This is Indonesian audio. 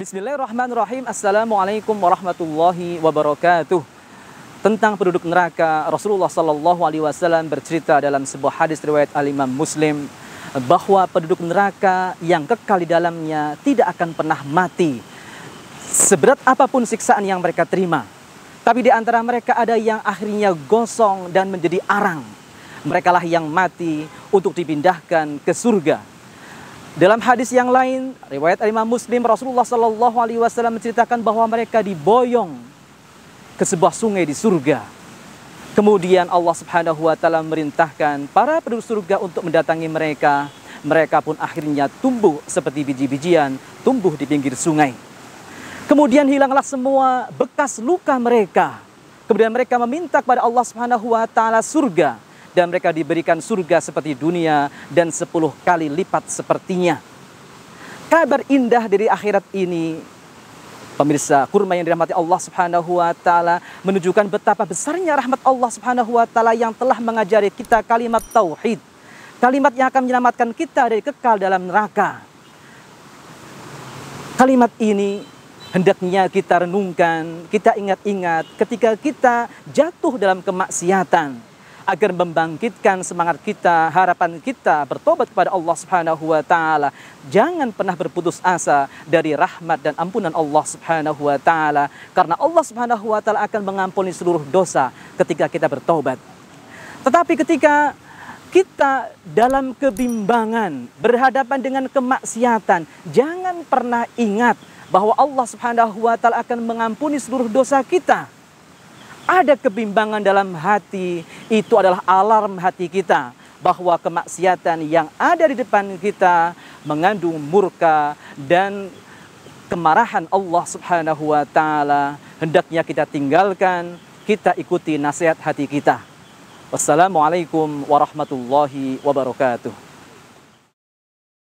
Bismillahirrahmanirrahim. Assalamualaikum warahmatullahi wabarakatuh. Tentang penduduk neraka, Rasulullah Sallallahu Alaihi Wasallam bercerita dalam sebuah hadis riwayat Al Imam Muslim bahwa penduduk neraka yang kekal di dalamnya tidak akan pernah mati. Seberat apa pun siksaan yang mereka terima, tapi di antara mereka ada yang akhirnya gosong dan menjadi arang. Mereka lah yang mati untuk dipindahkan ke surga. Dalam hadis yang lain, riwayat Imam Muslim, Rasulullah Shallallahu Alaihi Wasallam menceritakan bahwa mereka diboyong ke sebuah sungai di surga. Kemudian Allah Subhanahu Wa Taala merintahkan para penduduk surga untuk mendatangi mereka. Mereka pun akhirnya tumbuh seperti biji-bijian tumbuh di pinggir sungai. Kemudian hilanglah semua bekas luka mereka. Kemudian mereka meminta kepada Allah Subhanahu Wa Taala surga dan mereka diberikan surga seperti dunia dan sepuluh kali lipat sepertinya. Kabar indah dari akhirat ini, pemirsa kurma yang dirahmati Allah Subhanahu wa taala menunjukkan betapa besarnya rahmat Allah Subhanahu wa taala yang telah mengajari kita kalimat tauhid. Kalimat yang akan menyelamatkan kita dari kekal dalam neraka. Kalimat ini hendaknya kita renungkan, kita ingat-ingat ketika kita jatuh dalam kemaksiatan agar membangkitkan semangat kita, harapan kita bertobat kepada Allah Subhanahu wa taala. Jangan pernah berputus asa dari rahmat dan ampunan Allah Subhanahu wa taala karena Allah Subhanahu wa taala akan mengampuni seluruh dosa ketika kita bertobat. Tetapi ketika kita dalam kebimbangan, berhadapan dengan kemaksiatan, jangan pernah ingat bahwa Allah Subhanahu wa taala akan mengampuni seluruh dosa kita ada kebimbangan dalam hati, itu adalah alarm hati kita bahwa kemaksiatan yang ada di depan kita mengandung murka dan kemarahan Allah Subhanahu wa taala. Hendaknya kita tinggalkan, kita ikuti nasihat hati kita. Wassalamualaikum warahmatullahi wabarakatuh.